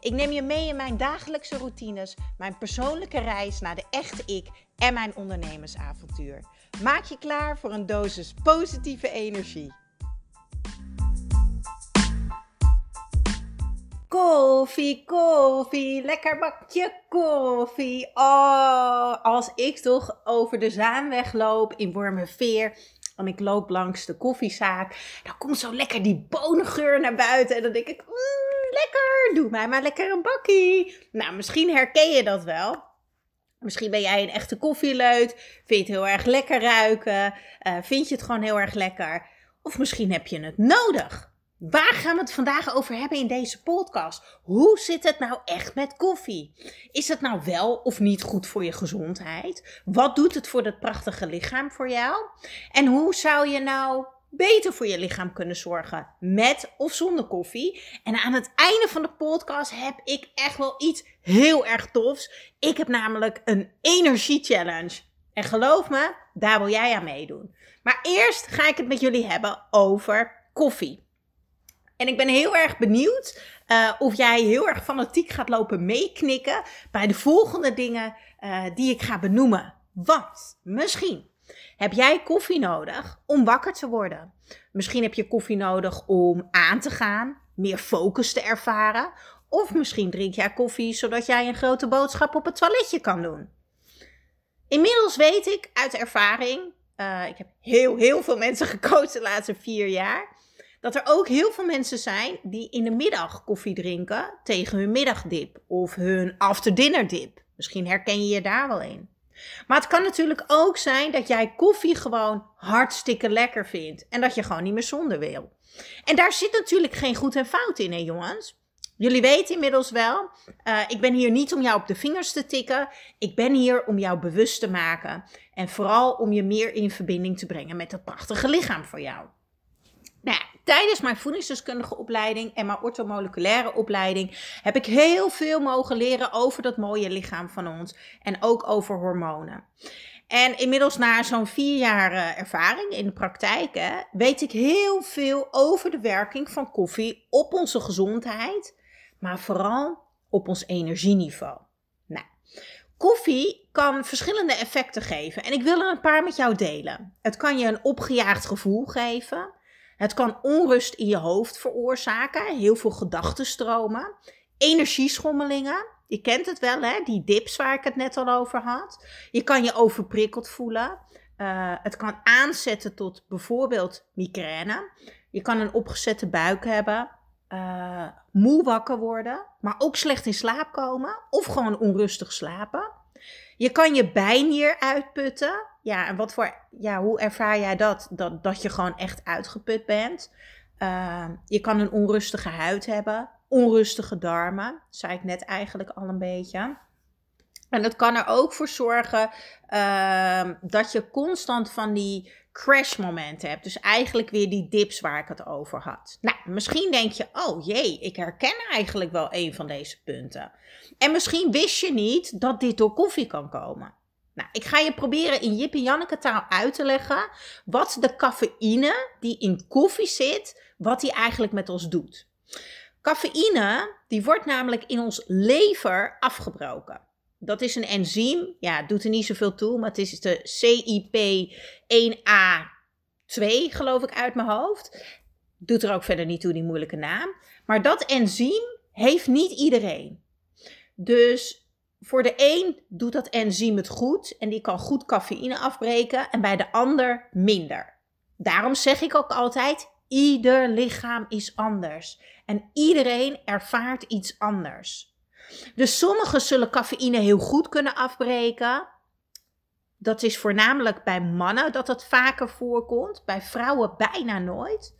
Ik neem je mee in mijn dagelijkse routines, mijn persoonlijke reis naar de echte ik en mijn ondernemersavontuur. Maak je klaar voor een dosis positieve energie. Koffie, koffie, lekker bakje koffie. Oh, als ik toch over de Zaanweg loop in Wormerveer en ik loop langs de koffiezaak, dan komt zo lekker die bonengeur naar buiten en dan denk ik, mm, lekker, doe mij maar lekker een bakkie. Nou, misschien herken je dat wel. Misschien ben jij een echte koffieleut, vind je het heel erg lekker ruiken, uh, vind je het gewoon heel erg lekker. Of misschien heb je het nodig. Waar gaan we het vandaag over hebben in deze podcast? Hoe zit het nou echt met koffie? Is het nou wel of niet goed voor je gezondheid? Wat doet het voor dat prachtige lichaam voor jou? En hoe zou je nou beter voor je lichaam kunnen zorgen met of zonder koffie? En aan het einde van de podcast heb ik echt wel iets heel erg tofs. Ik heb namelijk een energie challenge. En geloof me, daar wil jij aan meedoen. Maar eerst ga ik het met jullie hebben over koffie. En ik ben heel erg benieuwd uh, of jij heel erg fanatiek gaat lopen meeknikken bij de volgende dingen uh, die ik ga benoemen. Want misschien heb jij koffie nodig om wakker te worden. Misschien heb je koffie nodig om aan te gaan, meer focus te ervaren. Of misschien drink jij koffie zodat jij een grote boodschap op het toiletje kan doen. Inmiddels weet ik uit ervaring, uh, ik heb heel, heel veel mensen gecoacht de laatste vier jaar dat er ook heel veel mensen zijn die in de middag koffie drinken tegen hun middagdip of hun after. Misschien herken je je daar wel in. Maar het kan natuurlijk ook zijn dat jij koffie gewoon hartstikke lekker vindt en dat je gewoon niet meer zonder wil. En daar zit natuurlijk geen goed en fout in, hè jongens? Jullie weten inmiddels wel, uh, ik ben hier niet om jou op de vingers te tikken. Ik ben hier om jou bewust te maken. En vooral om je meer in verbinding te brengen met dat prachtige lichaam voor jou. Nou, tijdens mijn voedingsdeskundige opleiding en mijn orthomoleculaire opleiding heb ik heel veel mogen leren over dat mooie lichaam van ons en ook over hormonen. En inmiddels na zo'n vier jaar eh, ervaring in de praktijk weet ik heel veel over de werking van koffie op onze gezondheid, maar vooral op ons energieniveau. Nou, koffie kan verschillende effecten geven en ik wil er een paar met jou delen. Het kan je een opgejaagd gevoel geven. Het kan onrust in je hoofd veroorzaken, heel veel gedachtenstromen, energieschommelingen. Je kent het wel, hè? die dips waar ik het net al over had. Je kan je overprikkeld voelen. Uh, het kan aanzetten tot bijvoorbeeld migraine. Je kan een opgezette buik hebben. Uh, moe wakker worden. Maar ook slecht in slaap komen. Of gewoon onrustig slapen. Je kan je bijnier uitputten. Ja, en wat voor, ja, hoe ervaar jij dat? Dat, dat je gewoon echt uitgeput bent. Uh, je kan een onrustige huid hebben, onrustige darmen, zei ik net eigenlijk al een beetje. En dat kan er ook voor zorgen uh, dat je constant van die crashmomenten hebt. Dus eigenlijk weer die dips waar ik het over had. Nou, misschien denk je, oh jee, ik herken eigenlijk wel een van deze punten. En misschien wist je niet dat dit door koffie kan komen. Nou, ik ga je proberen in Jip en Janneke taal uit te leggen wat de cafeïne die in koffie zit, wat die eigenlijk met ons doet. Cafeïne, die wordt namelijk in ons lever afgebroken. Dat is een enzym, ja, doet er niet zoveel toe, maar het is de CIP1A2, geloof ik uit mijn hoofd. Doet er ook verder niet toe, die moeilijke naam. Maar dat enzym heeft niet iedereen. Dus voor de een doet dat enzym het goed en die kan goed cafeïne afbreken en bij de ander minder. Daarom zeg ik ook altijd: ieder lichaam is anders en iedereen ervaart iets anders. Dus sommigen zullen cafeïne heel goed kunnen afbreken. Dat is voornamelijk bij mannen dat dat vaker voorkomt, bij vrouwen bijna nooit.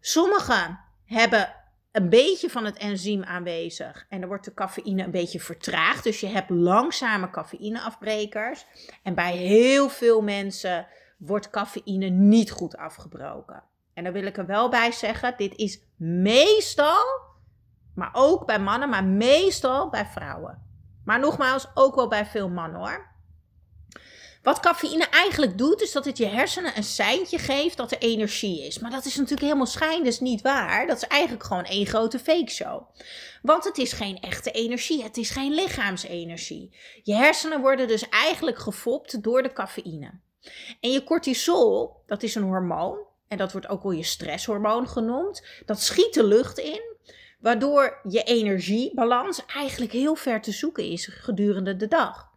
Sommigen hebben een beetje van het enzym aanwezig. En dan wordt de cafeïne een beetje vertraagd. Dus je hebt langzame cafeïneafbrekers. En bij heel veel mensen wordt cafeïne niet goed afgebroken. En dan wil ik er wel bij zeggen, dit is meestal, maar ook bij mannen, maar meestal bij vrouwen. Maar nogmaals, ook wel bij veel mannen hoor. Wat cafeïne eigenlijk doet, is dat het je hersenen een seintje geeft dat er energie is. Maar dat is natuurlijk helemaal schijn, dus niet waar. Dat is eigenlijk gewoon één grote fake show. Want het is geen echte energie, het is geen lichaamsenergie. Je hersenen worden dus eigenlijk gefopt door de cafeïne. En je cortisol, dat is een hormoon, en dat wordt ook wel je stresshormoon genoemd, dat schiet de lucht in, waardoor je energiebalans eigenlijk heel ver te zoeken is gedurende de dag.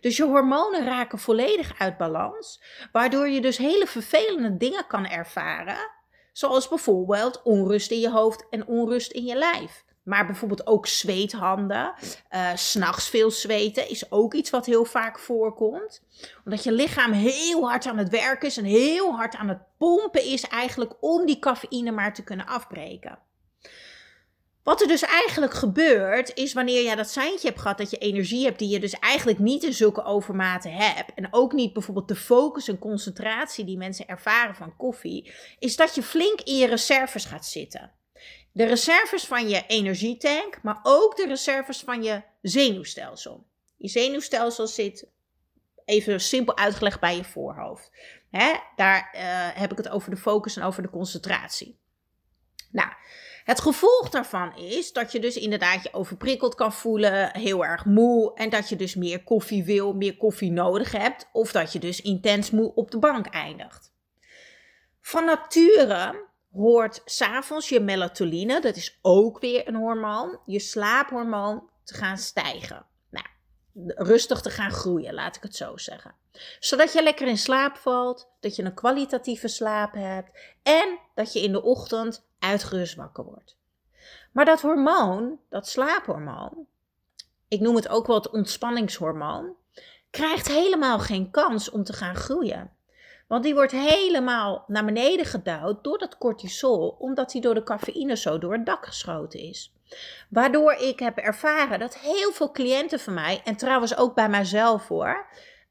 Dus je hormonen raken volledig uit balans, waardoor je dus hele vervelende dingen kan ervaren, zoals bijvoorbeeld onrust in je hoofd en onrust in je lijf. Maar bijvoorbeeld ook zweethanden, uh, s'nachts veel zweten is ook iets wat heel vaak voorkomt. Omdat je lichaam heel hard aan het werken is en heel hard aan het pompen is eigenlijk om die cafeïne maar te kunnen afbreken. Wat er dus eigenlijk gebeurt, is wanneer jij dat seintje hebt gehad dat je energie hebt die je dus eigenlijk niet in zulke overmate hebt. En ook niet bijvoorbeeld de focus en concentratie die mensen ervaren van koffie, is dat je flink in je reserves gaat zitten. De reserves van je energietank, maar ook de reserves van je zenuwstelsel. Je zenuwstelsel zit, even simpel uitgelegd, bij je voorhoofd. Hè? Daar uh, heb ik het over de focus en over de concentratie. Nou, het gevolg daarvan is dat je dus inderdaad je overprikkeld kan voelen, heel erg moe en dat je dus meer koffie wil, meer koffie nodig hebt of dat je dus intens moe op de bank eindigt. Van nature hoort s'avonds je melatonine, dat is ook weer een hormoon, je slaaphormoon te gaan stijgen. Rustig te gaan groeien, laat ik het zo zeggen. Zodat je lekker in slaap valt, dat je een kwalitatieve slaap hebt en dat je in de ochtend uitgerust wakker wordt. Maar dat hormoon, dat slaaphormoon, ik noem het ook wel het ontspanningshormoon, krijgt helemaal geen kans om te gaan groeien. Want die wordt helemaal naar beneden gedouwd door dat cortisol, omdat die door de cafeïne zo door het dak geschoten is. Waardoor ik heb ervaren dat heel veel cliënten van mij, en trouwens ook bij mijzelf hoor,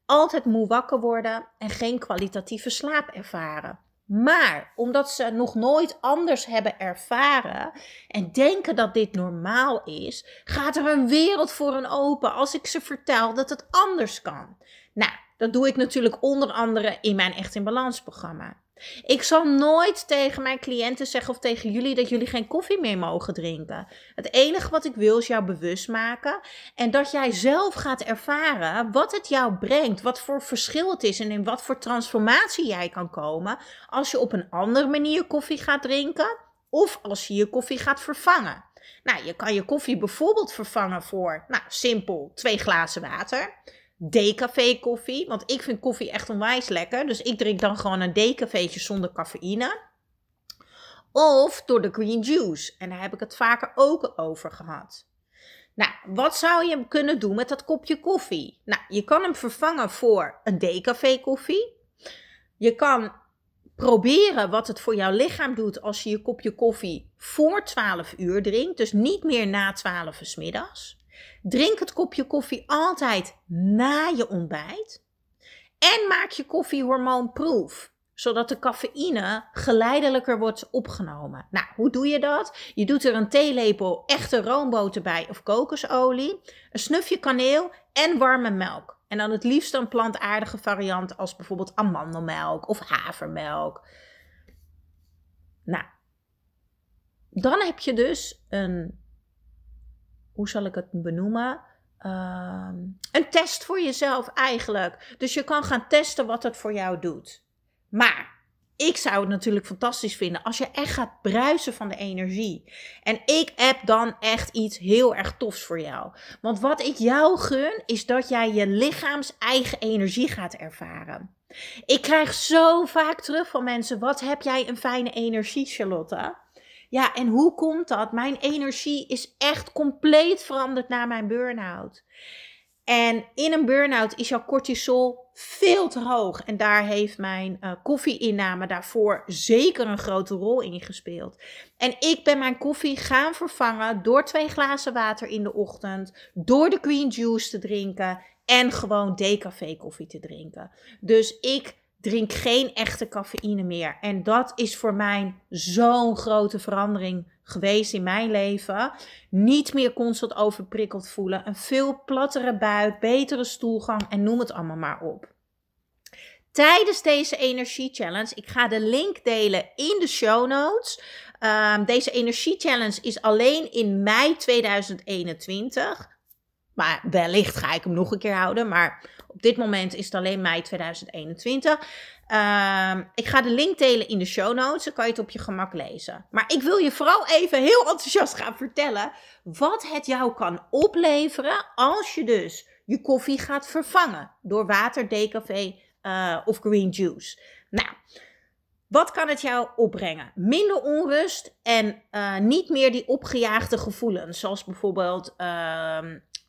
altijd moe wakker worden en geen kwalitatieve slaap ervaren. Maar omdat ze nog nooit anders hebben ervaren en denken dat dit normaal is, gaat er een wereld voor hen open als ik ze vertel dat het anders kan. Nou, dat doe ik natuurlijk onder andere in mijn Echt in Balans programma. Ik zal nooit tegen mijn cliënten zeggen of tegen jullie dat jullie geen koffie meer mogen drinken. Het enige wat ik wil is jou bewust maken en dat jij zelf gaat ervaren wat het jou brengt, wat voor verschil het is en in wat voor transformatie jij kan komen als je op een andere manier koffie gaat drinken of als je je koffie gaat vervangen. Nou, je kan je koffie bijvoorbeeld vervangen voor, nou, simpel, twee glazen water decafé koffie. Want ik vind koffie echt onwijs lekker. Dus ik drink dan gewoon een decafeetje zonder cafeïne. Of door de green juice. En daar heb ik het vaker ook over gehad. Nou, wat zou je kunnen doen met dat kopje koffie? Nou, je kan hem vervangen voor een decafé koffie. Je kan proberen wat het voor jouw lichaam doet als je je kopje koffie voor 12 uur drinkt. Dus niet meer na 12 uur s middags. Drink het kopje koffie altijd na je ontbijt. En maak je koffie hormoonproof zodat de cafeïne geleidelijker wordt opgenomen. Nou, hoe doe je dat? Je doet er een theelepel echte roomboter bij of kokosolie, een snufje kaneel en warme melk. En dan het liefst een plantaardige variant als bijvoorbeeld amandelmelk of havermelk. Nou, dan heb je dus een hoe zal ik het benoemen? Ehm, een test voor jezelf eigenlijk. Dus je kan gaan testen wat het voor jou doet. Maar ik zou het natuurlijk fantastisch vinden als je echt gaat bruisen van de energie. En ik heb dan echt iets heel erg tofs voor jou. Want wat ik jou gun, is dat jij je lichaams eigen energie gaat ervaren. Ik krijg zo vaak terug van mensen: wat heb jij een fijne energie, Charlotte? Ja, en hoe komt dat? Mijn energie is echt compleet veranderd na mijn burn-out. En in een burn-out is jouw cortisol veel te hoog. En daar heeft mijn uh, koffieinname daarvoor zeker een grote rol in gespeeld. En ik ben mijn koffie gaan vervangen door twee glazen water in de ochtend, door de green juice te drinken en gewoon decafé koffie te drinken. Dus ik drink geen echte cafeïne meer. En dat is voor mij zo'n grote verandering geweest in mijn leven. Niet meer constant overprikkeld voelen. Een veel plattere buik, betere stoelgang en noem het allemaal maar op. Tijdens deze energie challenge, ik ga de link delen in de show notes. Um, deze energie challenge is alleen in mei 2021. Maar wellicht ga ik hem nog een keer houden. Maar op dit moment is het alleen mei 2021. Ehm, ik ga de link delen in de show notes. Dan kan je het op je gemak lezen. Maar ik wil je vooral even heel enthousiast gaan vertellen. Wat het jou kan opleveren. Als je dus je koffie gaat vervangen. Door water, decafé uh, of green juice. Nou. Wat kan het jou opbrengen? Minder onrust en uh, niet meer die opgejaagde gevoelens. Zoals bijvoorbeeld uh,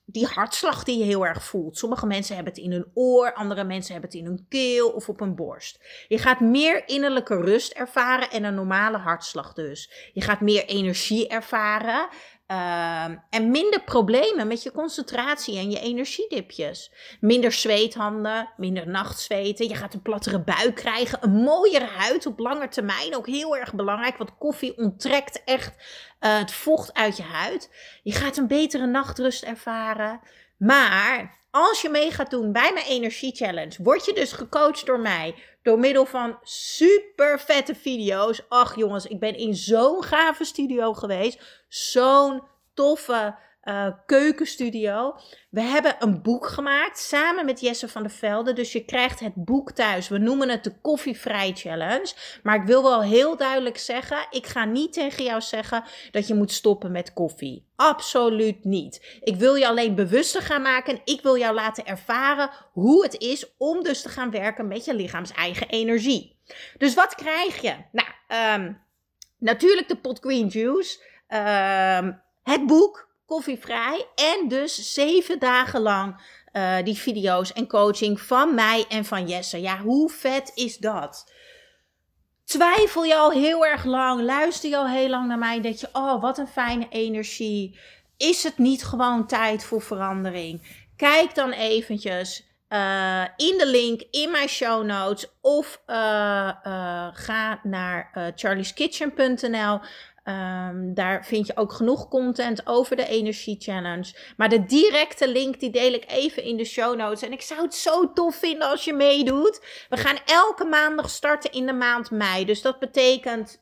die hartslag die je heel erg voelt. Sommige mensen hebben het in hun oor, andere mensen hebben het in hun keel of op hun borst. Je gaat meer innerlijke rust ervaren en een normale hartslag dus. Je gaat meer energie ervaren. Ehm, en minder problemen met je concentratie en je energiedipjes. Minder zweethanden, minder nachtzweten. Je gaat een plattere buik krijgen. Een mooiere huid op lange termijn. Ook heel erg belangrijk, want koffie onttrekt echt uh, het vocht uit je huid. Je gaat een betere nachtrust ervaren. Maar als je mee gaat doen bij mijn Energie Challenge, word je dus gecoacht door mij. Door middel van super vette video's. Ach jongens, ik ben in zo'n gave studio geweest. Zo'n toffe uh, keukenstudio. We hebben een boek gemaakt samen met Jesse van der Velde. Dus je krijgt het boek thuis. We noemen het de Koffievrij Challenge. Maar ik wil wel heel duidelijk zeggen: ik ga niet tegen jou zeggen dat je moet stoppen met koffie. Absoluut niet. Ik wil je alleen bewuster gaan maken. Ik wil jou laten ervaren hoe het is om dus te gaan werken met je lichaams eigen energie. Dus wat krijg je? Nou, um, natuurlijk de pot green juice. Um, het boek koffievrij. En dus zeven dagen lang uh, die video's en coaching van mij en van Jesse. Ja, hoe vet is dat? Twijfel je al heel erg lang? Luister je al heel lang naar mij? Denk je, oh, wat een fijne energie. Is het niet gewoon tijd voor verandering? Kijk dan eventjes uh, in de link in mijn show notes of uh, ga naar charlieskitchen.nl. Um, daar vind je ook genoeg content over de Energie Challenge. Maar de directe link die deel ik even in de show notes. En ik zou het zo tof vinden als je meedoet. We gaan elke maandag starten in de maand mei. Dus dat betekent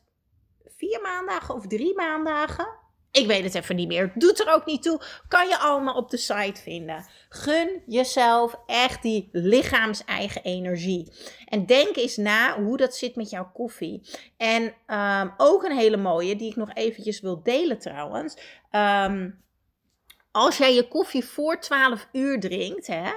vier maandagen of drie maandagen. Ik weet het even niet meer. Doet er ook niet toe. Kan je allemaal op de site vinden. Gun jezelf echt die lichaams-eigen energie. En denk eens na hoe dat zit met jouw koffie. En um, ook een hele mooie, die ik nog eventjes wil delen trouwens. Um, als jij je koffie voor 12 uur drinkt, hè,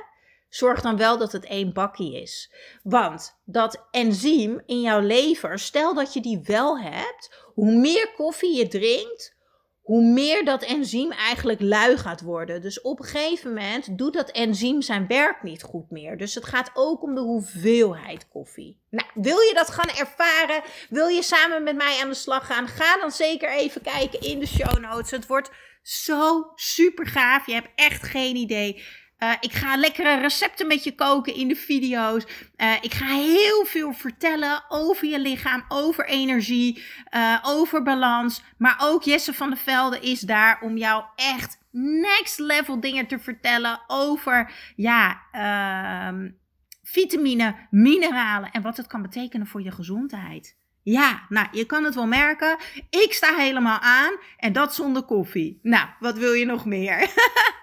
zorg dan wel dat het één bakkie is. Want dat enzym in jouw lever, stel dat je die wel hebt, hoe meer koffie je drinkt, hoe meer dat enzym eigenlijk lui gaat worden. Dus op een gegeven moment doet dat enzym zijn werk niet goed meer. Dus het gaat ook om de hoeveelheid koffie. Nou, wil je dat gaan ervaren? Wil je samen met mij aan de slag gaan? Ga dan zeker even kijken in de show notes. Het wordt zo super gaaf. Je hebt echt geen idee. Uh, ik ga lekkere recepten met je koken in de video's. Uh, ik ga heel veel vertellen over je lichaam, over energie, uh, over balans. Maar ook Jesse van der Velde is daar om jou echt next level dingen te vertellen over ja, ehm, vitamine, mineralen en wat het kan betekenen voor je gezondheid. Ja, nou, je kan het wel merken. Ik sta helemaal aan en dat zonder koffie. Nou, wat wil je nog meer?